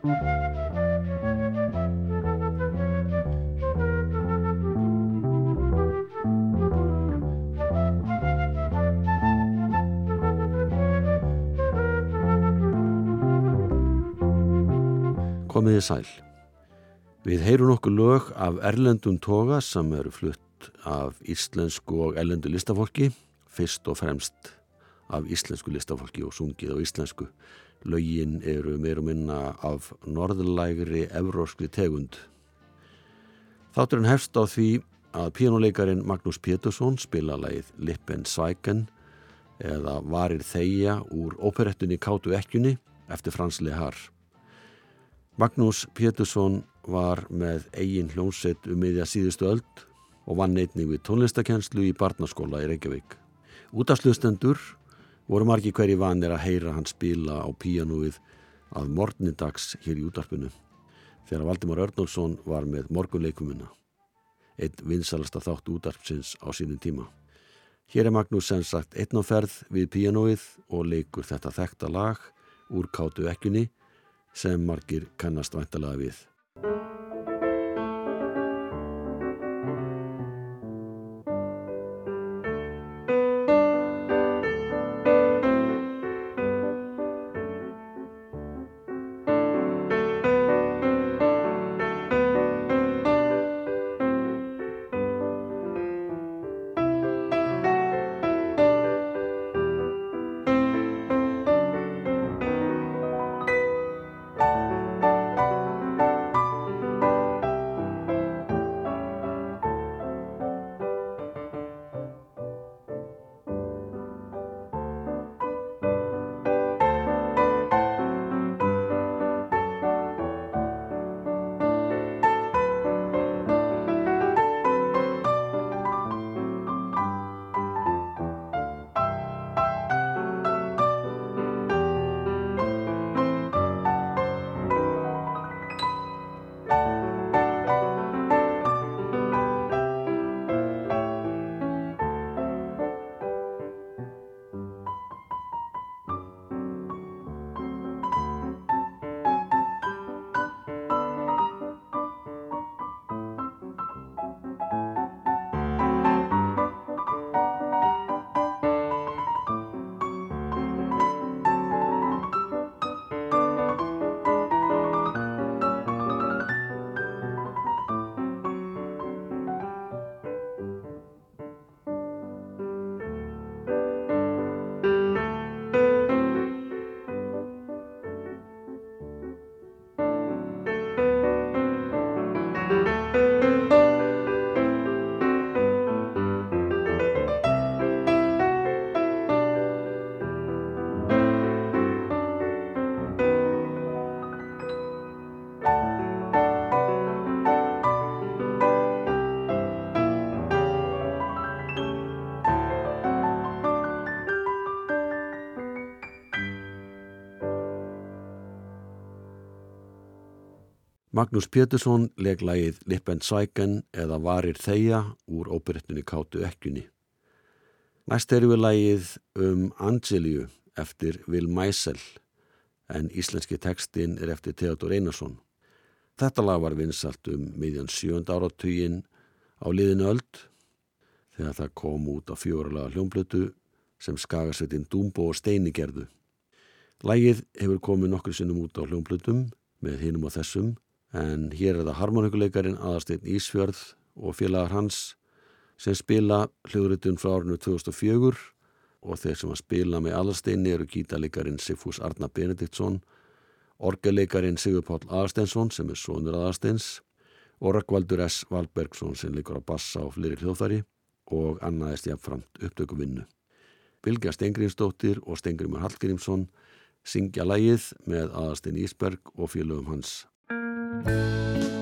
Komiði sæl. Við heyrum nokkuð lög af erlendum toga sem eru flutt af íslensku og erlendu listafólki, fyrst og fremst af íslensku listafólki og sungið á íslensku. Lögin eru meir og minna af norðlægri evróskri tegund. Þátturinn hefst á því að píjónuleikarin Magnús Pétursson spila leið Lippen Svæken eða Varir Þeia úr óperettunni Kátu Ekkjunni eftir Frans Lehar. Magnús Pétursson var með eigin hljómsett um miðja síðustu öld og vann neitning við tónlistakenslu í barnaskóla í Reykjavík. Útafslustendur voru margi hverji vanir að heyra hann spila á píanúið að morgnindags hér í útarpinu þegar Valdimar Örnálsson var með morgunleikumuna, einn vinsalasta þátt útarpsins á sínum tíma. Hér er Magnús sem sagt einn á ferð við píanúið og leikur þetta þekta lag úr kátu ekkunni sem margir kannast væntalega við. Magnús Pétursson leg lagið Lippend Sæken eða Varir Þeia úr óperettunni Kátu Ekkjunni. Næst erum við lagið um Angeliu eftir Vil Mæsel en íslenski tekstin er eftir Theodor Einarsson. Þetta lag var vinsalt um miðjan sjönda áratugin á liðinu öld þegar það kom út á fjóralaga hljómblötu sem skagasveitinn Dúmbo og Steini gerðu. Lægið hefur komið nokkur sinnum út á hljómblötum með hinum og þessum en hér er það harmonikuleikarin aðarsteinn Ísfjörð og félagar hans sem spila hljóðrutun frá árinu 2004 og þeir sem að spila með aðarsteinni eru gítarleikarin Sifús Arna Benediktsson, orgeleikarin Sigur Pál Aðarsteinsson sem er sonur aðarsteins og Rökkvaldur S. Valbergsson sem likur á bassa og fleiri hljóðfæri og annaðist jáfnframt upptökuvinnu. Bilgja Stengrimsdóttir og Stengrimur Hallgrímsson syngja lægið með aðarstein Ísberg og félögum hans Música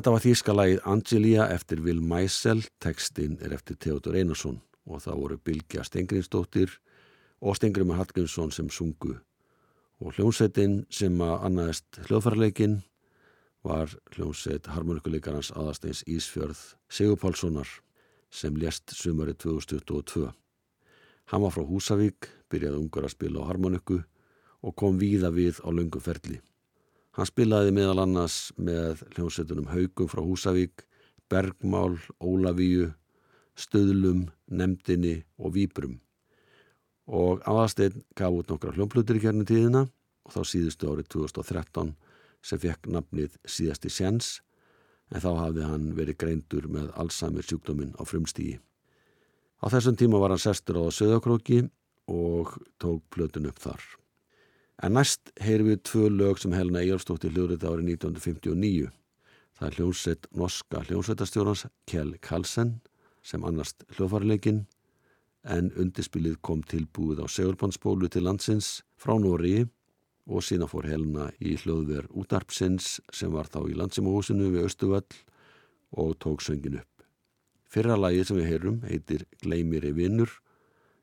Þetta var þýskalagið Angelia eftir Will Meisel, textin er eftir Theodor Einarsson og það voru Bilgja Stengrinsdóttir og Stengrimur Hallgrímsson sem sungu og hljómsveitin sem að annaðist hljóðfærleikin var hljómsveit harmonikuleikarans aðasteins Ísfjörð Sigur Pálssonar sem lést sumari 2022. Hann var frá Húsavík, byrjaði ungar að spila á harmoniku og kom víða við á löngu ferli. Hann spilaði meðal annars með hljómsveitunum Haugum frá Húsavík, Bergmál, Ólavíu, Stöðlum, Nemdini og Víbrum. Og aðasteinn gaf út nokkra hljómplutur í kjörnum tíðina og þá síðustu árið 2013 sem fekk nafnið síðasti sjens en þá hafði hann verið greindur með Alzheimer sjúkdóminn á frumstígi. Á þessum tíma var hann sestur á Söðakróki og tók plötun upp þar. En næst heyrum við tvö lög sem Helena Eyjálfsdóttir hljóðrið árið 1959. Það er hljómsveit norska hljómsveitastjórnans Kjell Kalsen sem annast hljóðfarileikin en undirspilið kom tilbúið á segulbandsbólu til landsins frá Nóri og sína fór Helena í hljóðver útarpsins sem var þá í landsimahúsinu við Östuvöll og tók söngin upp. Fyrra lagið sem við heyrum heitir Gleimir í vinnur,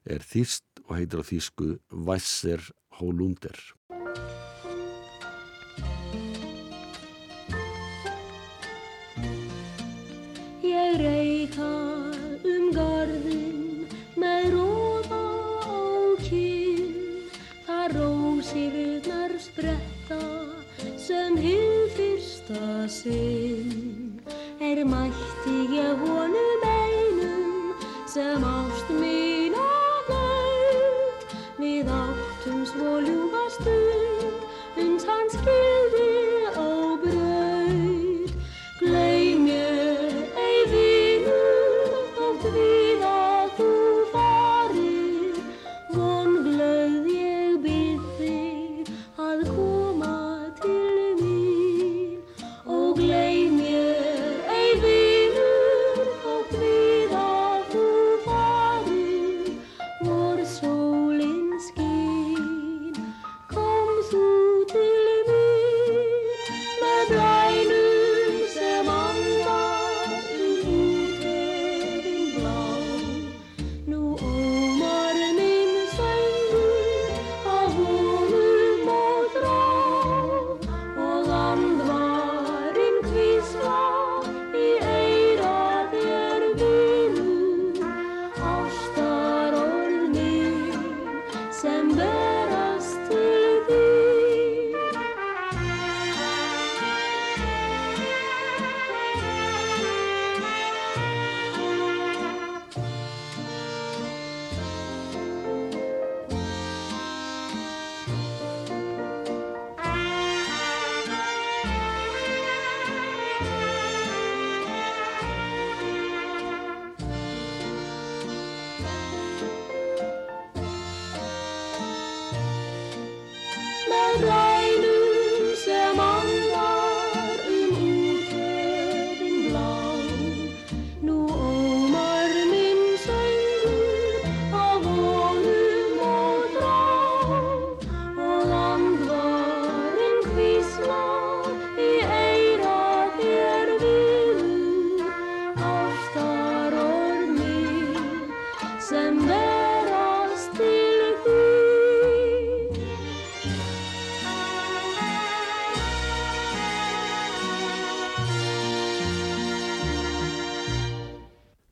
er þýst og heitir á þýsku Væsser Hólúnder. Ég reyka um garðin með róða á kyn þar rósirnar spretta sem hið fyrsta sinn er mætti ég honum einum sem ást mín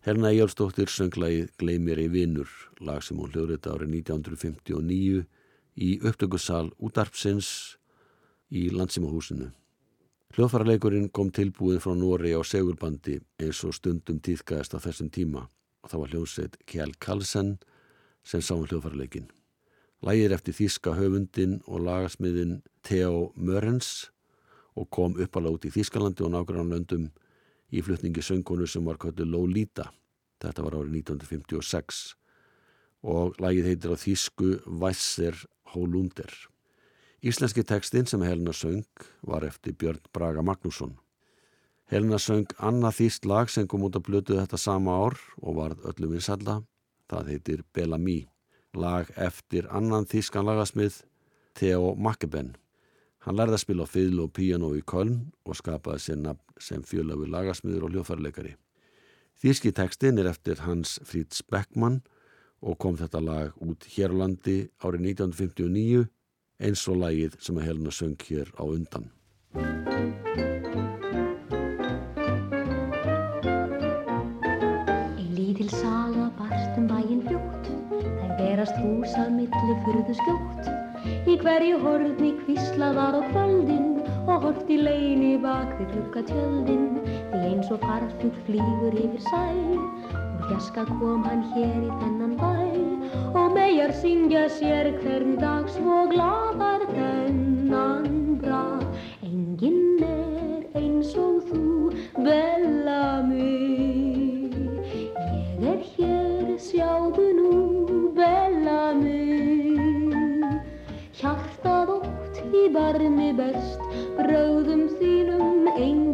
Helena Jálsdóttir sönglaði Gleimir í vinnur, lag sem hún hljóðrita árið 1959 í upptökussal útarpsins í landsímahúsinu. Hljóðfæraleikurinn kom tilbúin frá Nóri á segurbandi eins og stundum týðgæðist á þessum tíma og það var hljóðsett Kjell Karlsson sem sá um hljóðfæraleikin. Lægir eftir þíska höfundin og lagasmiðin Theo Mörens og kom uppala út í Þískalandi og nágrannlöndum í flutningi söngkonu sem var köllu Lolita. Þetta var árið 1956 og lagið heitir á þýsku Væsser Hólundir. Íslenski tekstinn sem Helena söng var eftir Björn Braga Magnússon. Helena söng annað þýst lag sem kom út að blötu þetta sama ár og varð öllum vinsalla. Það heitir Bellamy, lag eftir annan þýskan lagasmið Theo Makkeben. Hann lærði að spila á fiðlu og píjano í Köln og skapaði sér nafn sem fjölöfu lagasmiður og hljófarleikari. Þýski tekstin er eftir Hans Fritz Beckmann og kom þetta lag út hér á landi árið 1959 eins og lagið sem að Helena söng hér á undan. Ein lítil saga barst um bæinn fljótt þær berast húsað milli fyrðu skjótt Í hverju horni kvíslað var á kvöldin og hort í leini bak við klukkatjöldin því eins og farfugl flýgur yfir sæ úr fjaska kom hann hér í þennan bæ. Og megar syngja sér hvern dag svo gladar þennan barni best, bráðum þínum engin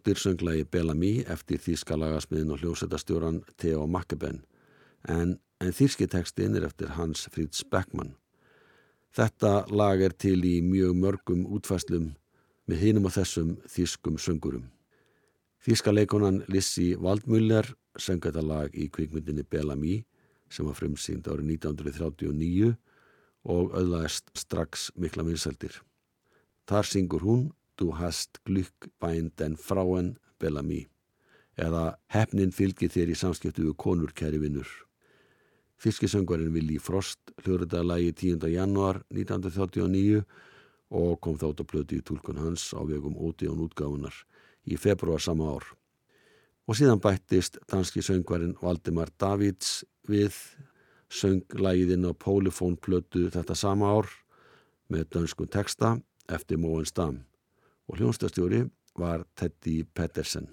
Eyjálfsdóttir sönglaði Bellamy eftir þýska lagasmiðin og hljósetastjóran Theo Makkeben en, en þýrski tekstin er eftir Hans Fritz Beckmann. Þetta lag er til í mjög mörgum útfæslum með hinum og þessum þýskum söngurum. Þýska leikonan Lissi Waldmüller söng þetta lag í kvikmyndinni Bellamy sem var frumsýnd árið 1939 og öðlaðist strax mikla vinsældir. Þar syngur hún Du hast Glück bei den Frauen Bellamy eða Hefnin fylgir þér í samskiptu við konur kæri vinnur. Fiskisöngvarinn Willi Frost hljóðritaði lagi 10. januar 1939 og kom þátt að plöti í tólkun hans á vegum ótíðan útgáfunar í februar sama ár. Og síðan bættist danski söngvarinn Valdimar Davids við sönglægiðinn á Polifónplötu þetta sama ár með dönskun texta eftir Móen Stam og hljónstastjóri var Teddy Pettersen.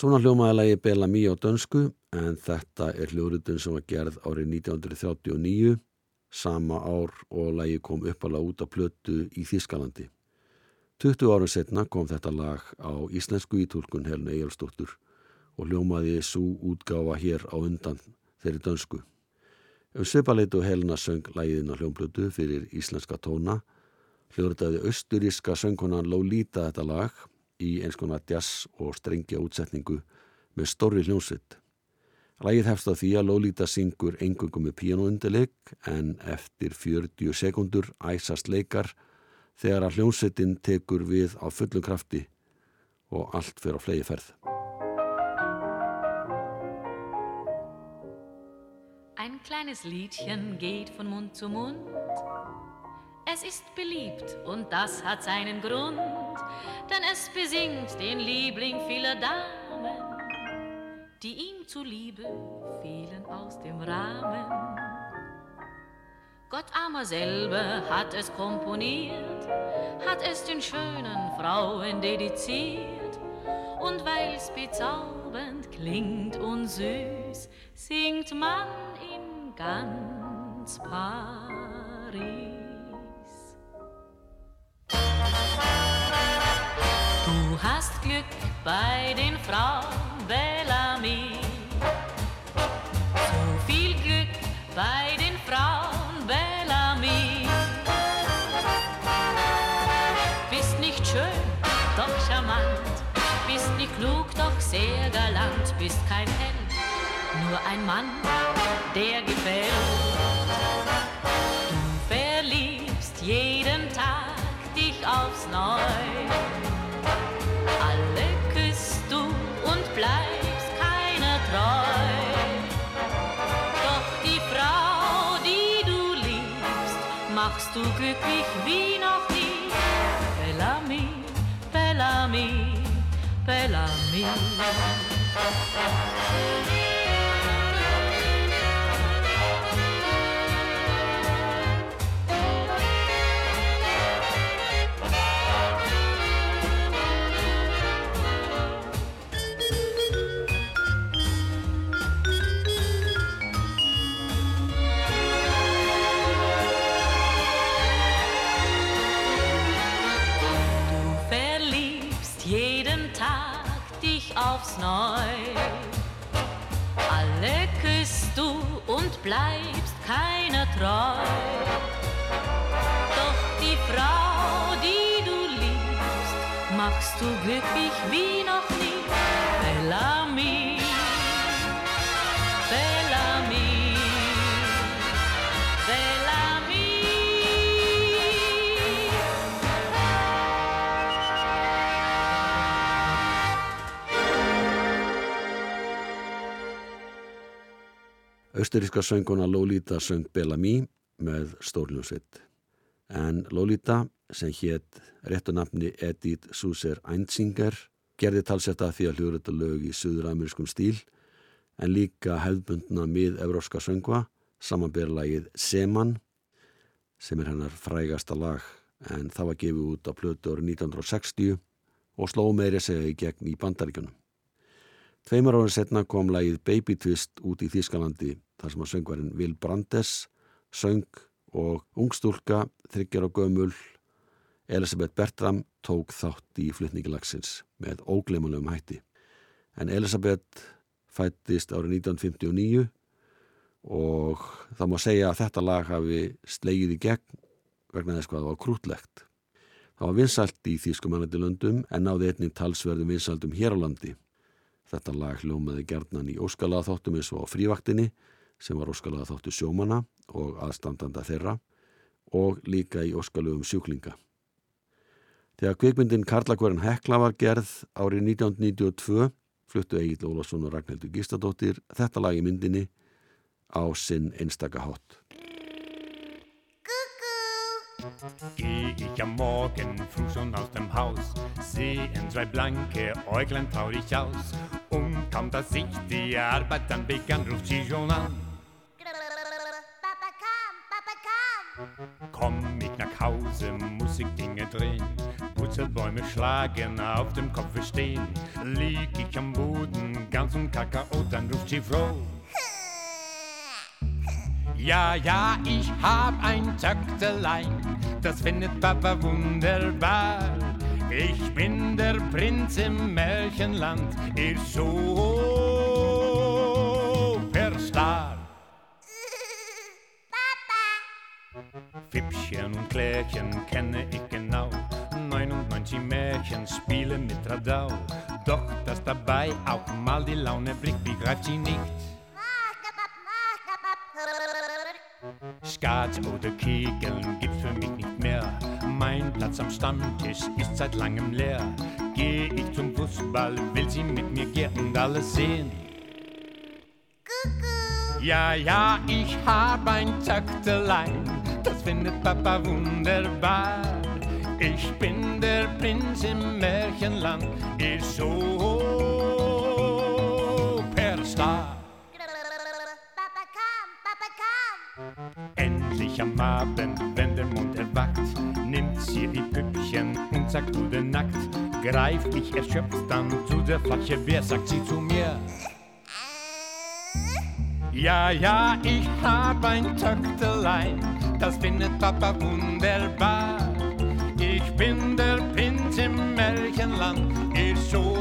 Svona hljómaði lagi Bellamy á dönsku en þetta er hljóðrutun sem var gerð árið 1939 sama ár og lagi kom uppalega út á plötu í Þískalandi. 20 árum setna kom þetta lag á íslensku ítúlkun Helna Egilstóttur og hljómaði svo útgáfa hér á undan þeirri dönsku. Um svipalitu Helna söng lagiðin á hljómblötu fyrir íslenska tóna hljóðrutaði austuríska söngkonan Lolita þetta lag í eins konar jazz og strengja útsetningu með stórri hljómsveit. Lægið hefst á því að Lolita syngur engungum með píanóundileg en eftir 40 sekundur æsast leikar þegar að hljómsveitin tekur við á fullum krafti og allt fyrir á flegi ferð. Ein kleines Liedchen geht von Mund zu Mund. Es ist beliebt und das hat seinen Grund, denn es besingt den Liebling vieler Damen, die ihm zuliebe fielen aus dem Rahmen. Gott Amor selber hat es komponiert, hat es den schönen Frauen dediziert, und weil's bezaubernd klingt und süß, singt man in ganz Paris. Du hast Glück bei den Frauen, Bellamy. So viel Glück bei den Frauen, Bellamy. Bist nicht schön, doch charmant. Bist nicht klug, doch sehr galant. Bist kein Held, nur ein Mann, der gefällt. Du verliebst jeden Tag dich aufs Neue. Bleibst keiner treu. Doch die Frau, die du liebst, machst du glücklich wie noch nie. Bellamy, Bellamy, Bellamy. Aufs Neu. Alle küsst du und bleibst keiner treu. Doch die Frau, die du liebst, machst du glücklich wie noch nie. Austuríska sönguna Lolita söng Bellamy með stórljónsitt. En Lolita, sem hétt réttunafni Edith Suser Einzinger, gerði talsetta því að hljóðrita lög í suður-amerískum stíl en líka hefðbundna mið-evróska söngva, samanberlagið Seman, sem er hennar frægasta lag, en það var gefið út á plötu árið 1960 og sló meiri segja í gegn í bandaríkunum. Tveimar árið setna kom lagið Baby Twist út í Þískalandi þar sem að söngvarinn Will Brandes söng og ungstúlka, þryggjar og gömul, Elisabeth Bertram tók þátt í flytningilagsins með óglemanlegum hætti. En Elisabeth fættist árið 1959 og það má segja að þetta lag hafi slegið í gegn vegna þess hvað það var krútlegt. Það var vinsalt í Þýskumannandi löndum en náði einnig talsverðum vinsaldum hér á landi. Þetta lag hljómaði gerðnan í óskalaða þáttum eins og á frívaktinni sem var óskalaða þáttu sjómana og aðstandanda þeirra og líka í óskalugum sjúklinga. Þegar kvikmyndin Karlakverðin Hekla var gerð árið 1992 fluttu Egil Ólafsson og Ragnhildur Gístadóttir þetta lag í myndinni á sinn einstaka hátt. Geh ich am Morgen früh schon aus dem Haus, sehen drei blanke Äuglein traurig aus. Und kaum dass ich die Arbeit dann begann, ruft sie schon an. Komm. Ich nach Hause, muss ich Dinge drehen. Purzelbäume schlagen, auf dem Kopf stehen. Lieg ich am Boden, ganz und Kakao, dann ruft sie froh. Ja, ja, ich hab ein Töchterlein, das findet Papa wunderbar. Ich bin der Prinz im Märchenland, ihr Superstar. Klärchen kenne ich genau. 99 Märchen spiele mit Radau. Doch dass dabei auch mal die Laune blickt, begreift sie nicht. Skat oder Kegeln gibt's für mich nicht mehr. Mein Platz am Stammtisch ist seit langem leer. Geh ich zum Fußball, will sie mit mir gern und alles sehen. Ja, ja, ich hab ein Töchterlein, das findet Papa wunderbar. Ich bin der Prinz im Märchenland, ich Superstar. Papa komm, Papa komm. Endlich am Abend, wenn der Mond erwacht, nimmt sie ihr Püppchen und sagt gute Nacht. Greif ich erschöpft dann zu der Flasche Bier, sagt sie zu mir. Ja, ja, ich hab ein Töchterlein, das findet Papa wunderbar. Ich bin der Prinz im Märchenland, ich Superstar.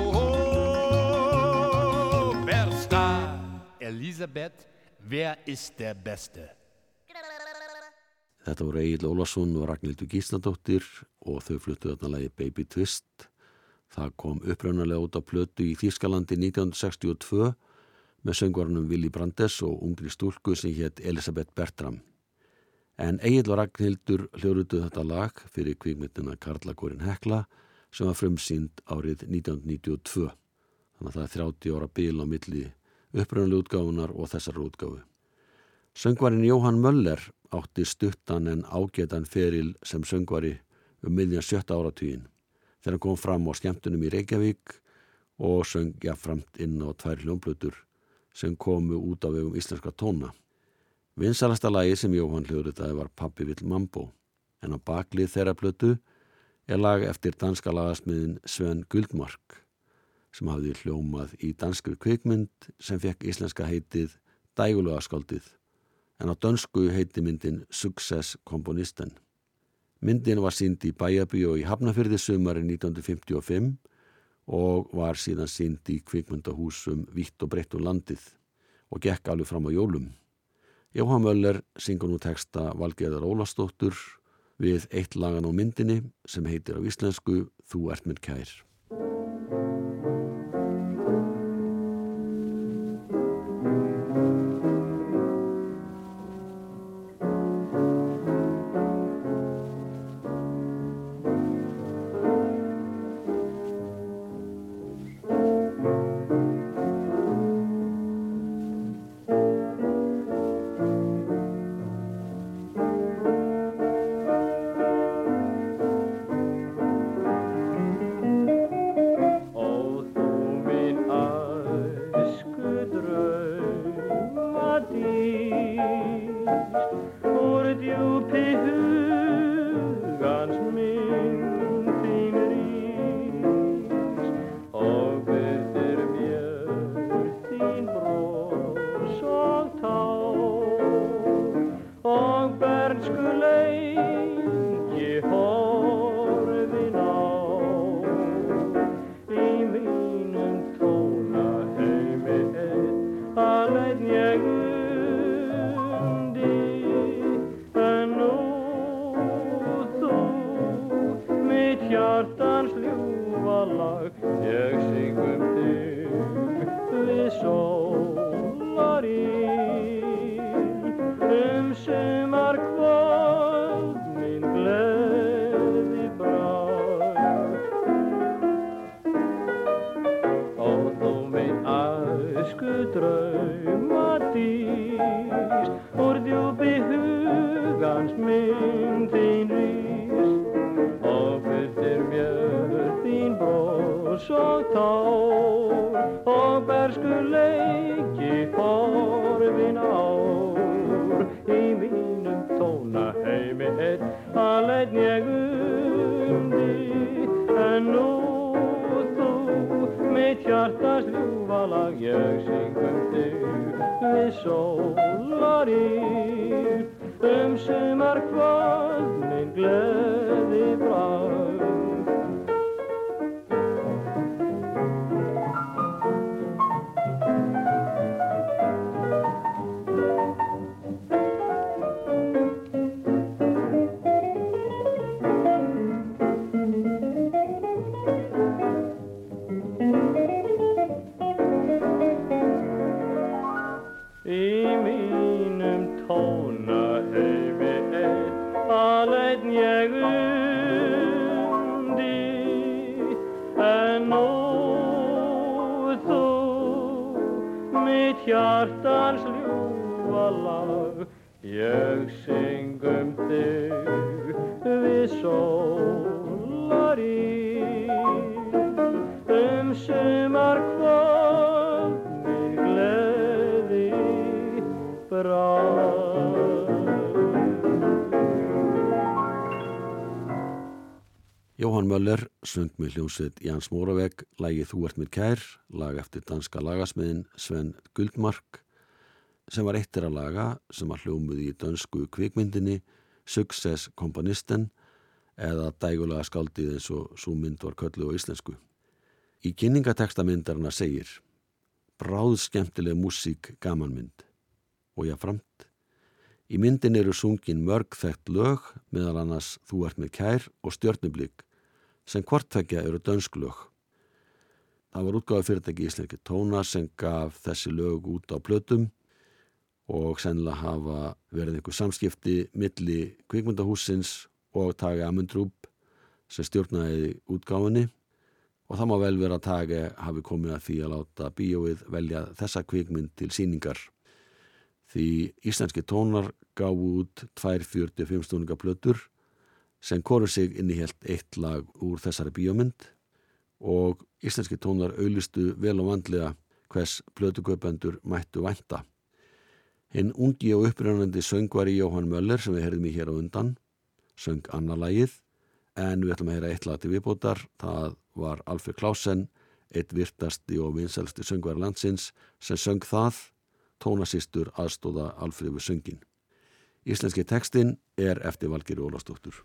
Elisabeth, wer ist der Beste? Þetta voru Egil Ólafsson og Ragnhildur Gísladóttir og þau fluttu þarna lagi Baby Twist. Það kom uppraunalega út á plötu í Þýskalandi 1962 með söngvarnum Willy Brandes og ungri stúlku sem hétt Elisabeth Bertram. En Egil og Ragnhildur hljóruðu þetta lag fyrir kvikmyndina Karlakórin Hekla sem var frumsýnd árið 1992. Þannig að það er 30 ára bil á milli uppraunalega útgáfunar og þessar útgáfu. Söngvarinn Jóhann Möller átti stuttan en ágetan feril sem söngvari um miðjan sjötta áratugin þegar hann kom fram á skemmtunum í Reykjavík og söng jáfnframt inn á tvær hljómblötur sem komu út af vegum íslenska tóna. Vinsalasta lagi sem Jóhann hljóðritaði var Pappi vill mambo en á baklið þeirra blötu er lag eftir danska lagasmiðin Sven Guldmark sem hafði hljómað í danskri kvikmynd sem fekk íslenska heitið Dægulega skáldið en á dönsku heiti myndin Success Komponisten. Myndin var sínd í Bæjabíu og í Hafnafyrði sumari 1955 og var síðan sínd í kvikmyndahúsum Vítt og breytt um landið og gekk alveg fram á jólum. Jóhann Möller syngur nú texta Valgeðar Ólastóttur við eitt lagan á myndinni sem heitir á íslensku Þú ert minn kær. hjartans ljúvalag ég syngum þig. Við sól ljúfa lag ég syng um þig við sólarinn um sumar kvöld söng með hljómsveit Jans Móraveg lægið Þú ert mér kær, lag eftir danska lagasmiðin Sven Guldmark sem var eittir að laga sem að hljómuði í dönsku kvikmyndinni Success Komponisten eða dægulega skáldið eins og svo mynd var köllu á íslensku. Í kynningateksta myndarna segir Bráð skemmtileg músík gamanmynd og ég framt Í myndin eru sungin mörg þekkt lög, meðal annars Þú ert með kær og Stjörnublík, sem hvortvekja eru dönsk lög. Það var útgáða fyrirtæki í Íslenski Tóna sem gaf þessi lög út á plötum og sennilega hafa verið einhver samskipti milli kvikmyndahúsins og Tage Amundrúb sem stjórnaði útgáfinni og það má vel vera að Tage hafi komið að því að láta bíóið velja þessa kvikmynd til síningar því íslenski tónar gáðu út tvær 45 stúninga plötur sem korur sig inn í helt eitt lag úr þessari bíómynd og íslenski tónar auðlistu vel og vandlega hvers plötukaupendur mættu vænta. Hinn ungi og upprænandi söngvari Jóhann Möller sem við herðum í hér á undan, söng annarlægið en við ætlum að heyra eitt lag til viðbótar, það var Alfred Klausen, eitt virtasti og vinselsti söngvari landsins sem söng það tónasýstur aðstóða Alfriðu söngin. Íslenski tekstinn er eftir Valgeri Ólafsdóttur.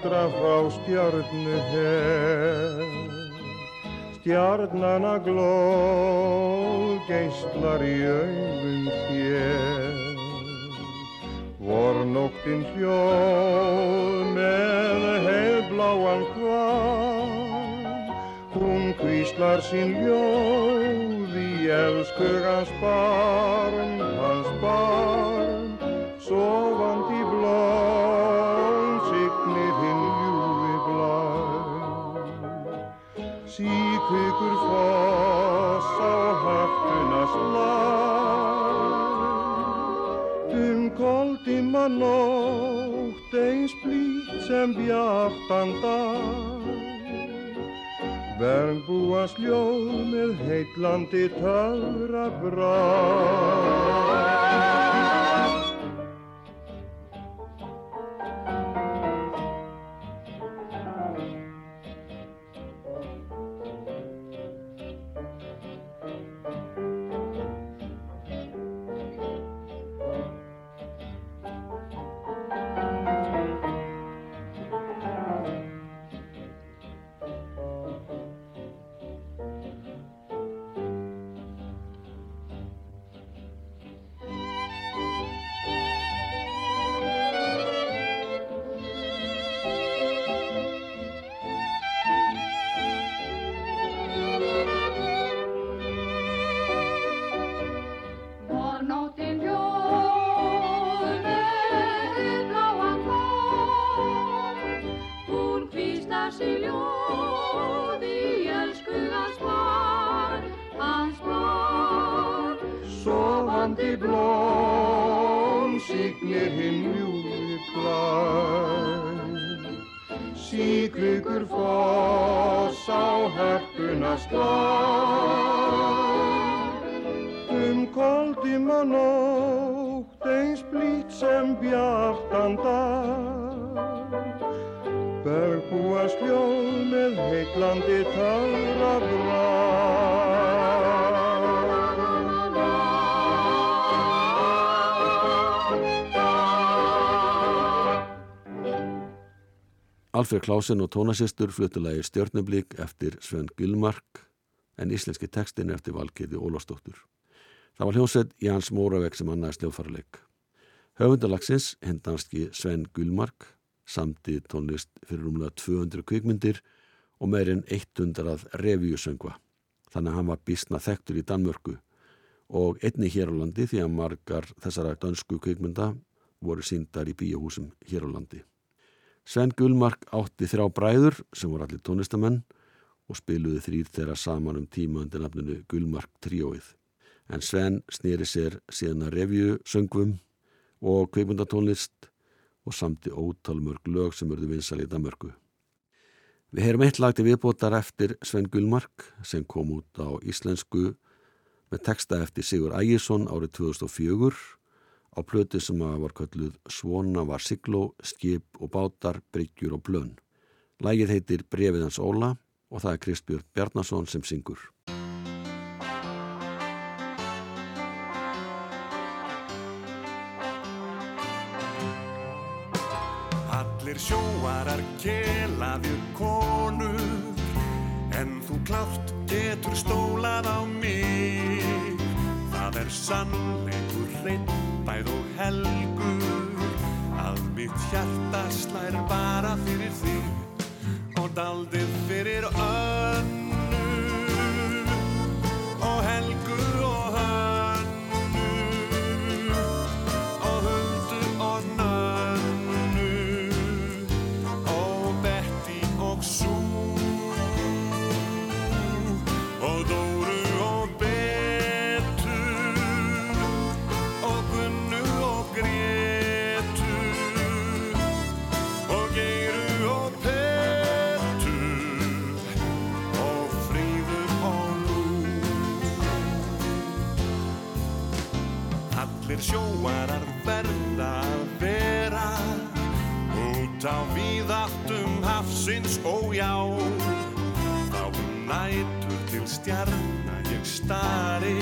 Lengtra frá stjörnu her Stjarnana glóð geistlar í augum þér Vornóttin hljóð með heiðbláan kvað Hún kvíslar sín ljóð í elskugans barn, hans barn Sofandi koldimma nótt eins blít sem bjartan dag. Vernbúas ljóð með heitlandi töfra brá slá. Um koldima nótt eins blít sem bjartan dag. Bergbúa sljóð með heitlandi töfra Alfred Klausen og tónasistur flutulegi Stjörnublík eftir Sven Gylmark en íslenski tekstin eftir Valkyrði Ólafsdóttur. Það var hljómsveit Jans Móraveg sem annaðist hljófarleik. Höfundalagsins, hendanski Sven Gylmark, samti tónlist fyrir umlega 200 kvikmyndir og meirinn 100 revíusöngva. Þannig að hann var bísna þektur í Danmörku og einni hér á landi því að margar þessara dönsku kvikmynda voru síndar í bíóhúsum hér á landi. Sven Gullmark átti þrjá bræður sem voru allir tónlistamenn og spiluði þrýr þeirra saman um tíma undir nafninu Gullmark tríóið. En Sven snýri sér síðan að revju söngvum og kveikmundatónlist og samti ótalmörg lög sem urðu vinsal í Danmörku. Við heyrum eitt lag til viðbótar eftir Sven Gullmark sem kom út á íslensku með texta eftir Sigur Ægjesson árið 2004 á plötu sem að var kölluð Svona var sigló, skip og bátar, bryggjur og blön. Lægið heitir Brefið hans Óla og það er Kristbjörn Bjarnason sem syngur. Allir sjóarar kelaðir konur En þú klárt getur stólað á mig er sannleikur hreinn bæð og helgur. Að mitt hjarta slær bara fyrir því Og daldið fyrir önnu Allir sjóarar verða að vera. Út á víðáttum hafsins og já þá nætur til stjarna ég stari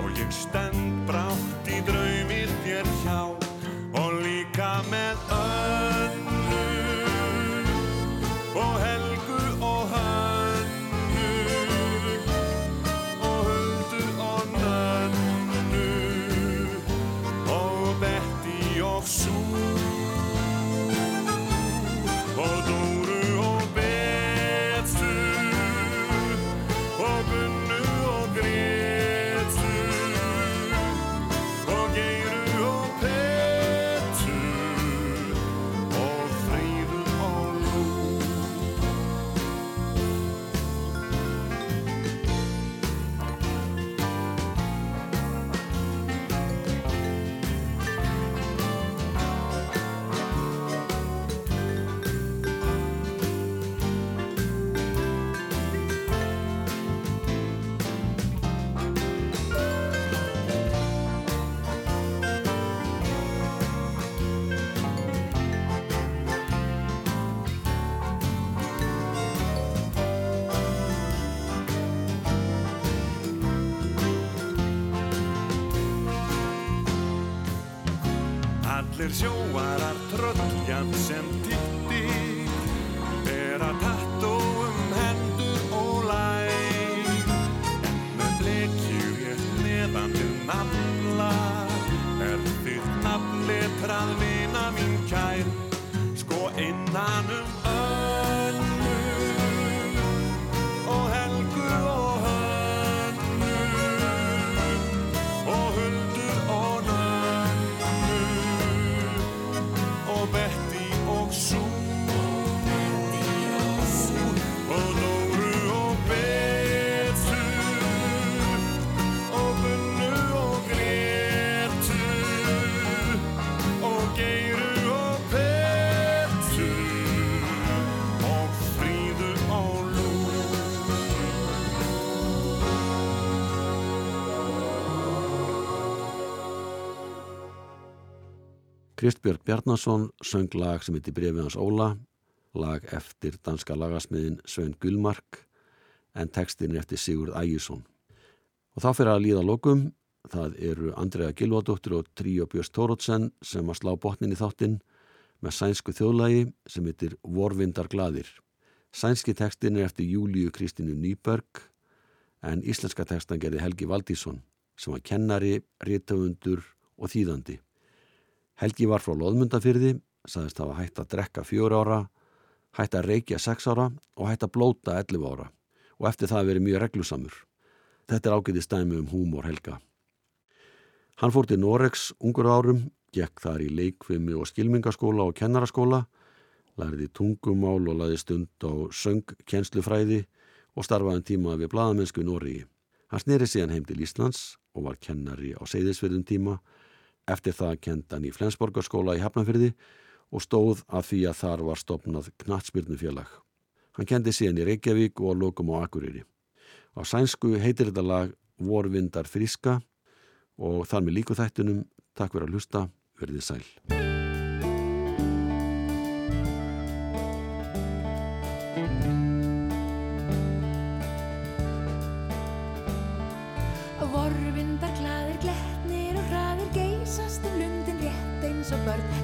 og ég stend brátt í draumir þér hjá Allir Kristbjörg Bjarnason söng lag sem heitir Brefið hans Óla, lag eftir danska lagasmiðin Svein Gullmark en tekstin er eftir Sigurd Ægjesson. Og þá fyrir að líða lokum, það eru Andrea Gilvardóttir og Tríó Björns Tórótsen sem að slá botnin í þáttinn með sænsku þjóðlagi sem heitir Vorvindar gladir. Sænski tekstin er eftir Júliu Kristínu Nýberg en íslenska tekstan gerði Helgi Valdísson sem var kennari, rítöfundur og þýðandi. Helgi var frá loðmundafyrði, saðist hafa hægt að drekka fjör ára, hægt að reykja sex ára og hægt að blóta 11 ára og eftir það verið mjög reglusamur. Þetta er ágæti stæmi um húmor Helga. Hann fór til Norex ungur árum, gekk þar í leikvimi og skilmingaskóla og kennaraskóla, lærði tungumál og laði stund á söngkjenslufræði og starfaði en tíma við bladamennsku Noregi. Hann sneri síðan heim til Íslands og var kennari á Seyðisverðum tíma. Eftir það kenda hann í Flensborgarskóla í Hafnafyrði og stóð að því að þar var stopnað knatsbyrnufélag. Hann kendi síðan í Reykjavík og lokum á Akureyri. Á sænsku heitir þetta lag Vorvindar friska og þar með líku þættunum, takk fyrir að hlusta, verðið sæl.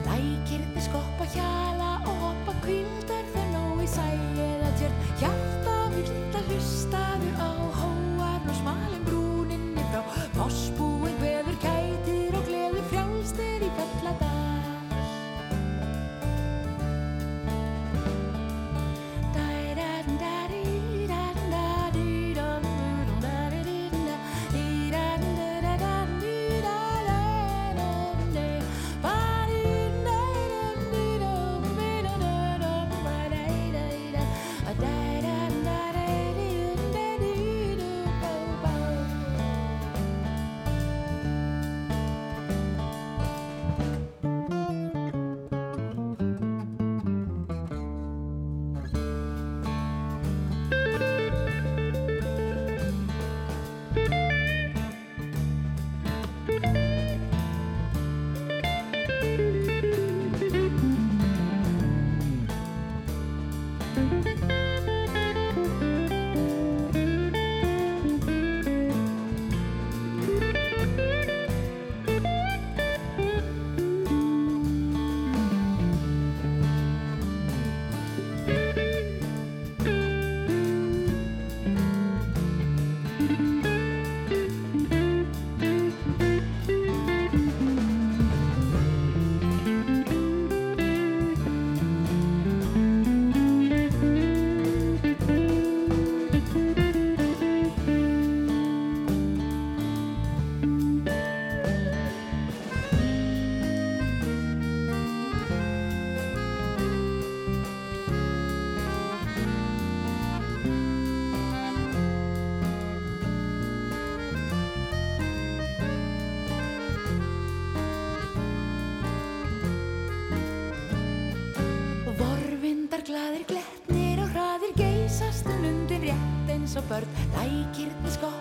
Lækirni skoppa hjala og hoppa kvildar þau nóg í sæ eða tjörn Hjarta vilt að hlustaðu á hóarn og smalin brúninni frá Fossbúin glaðir gletnir og hraðir geysast um lundin rétt eins og börn. Lækirni skoppa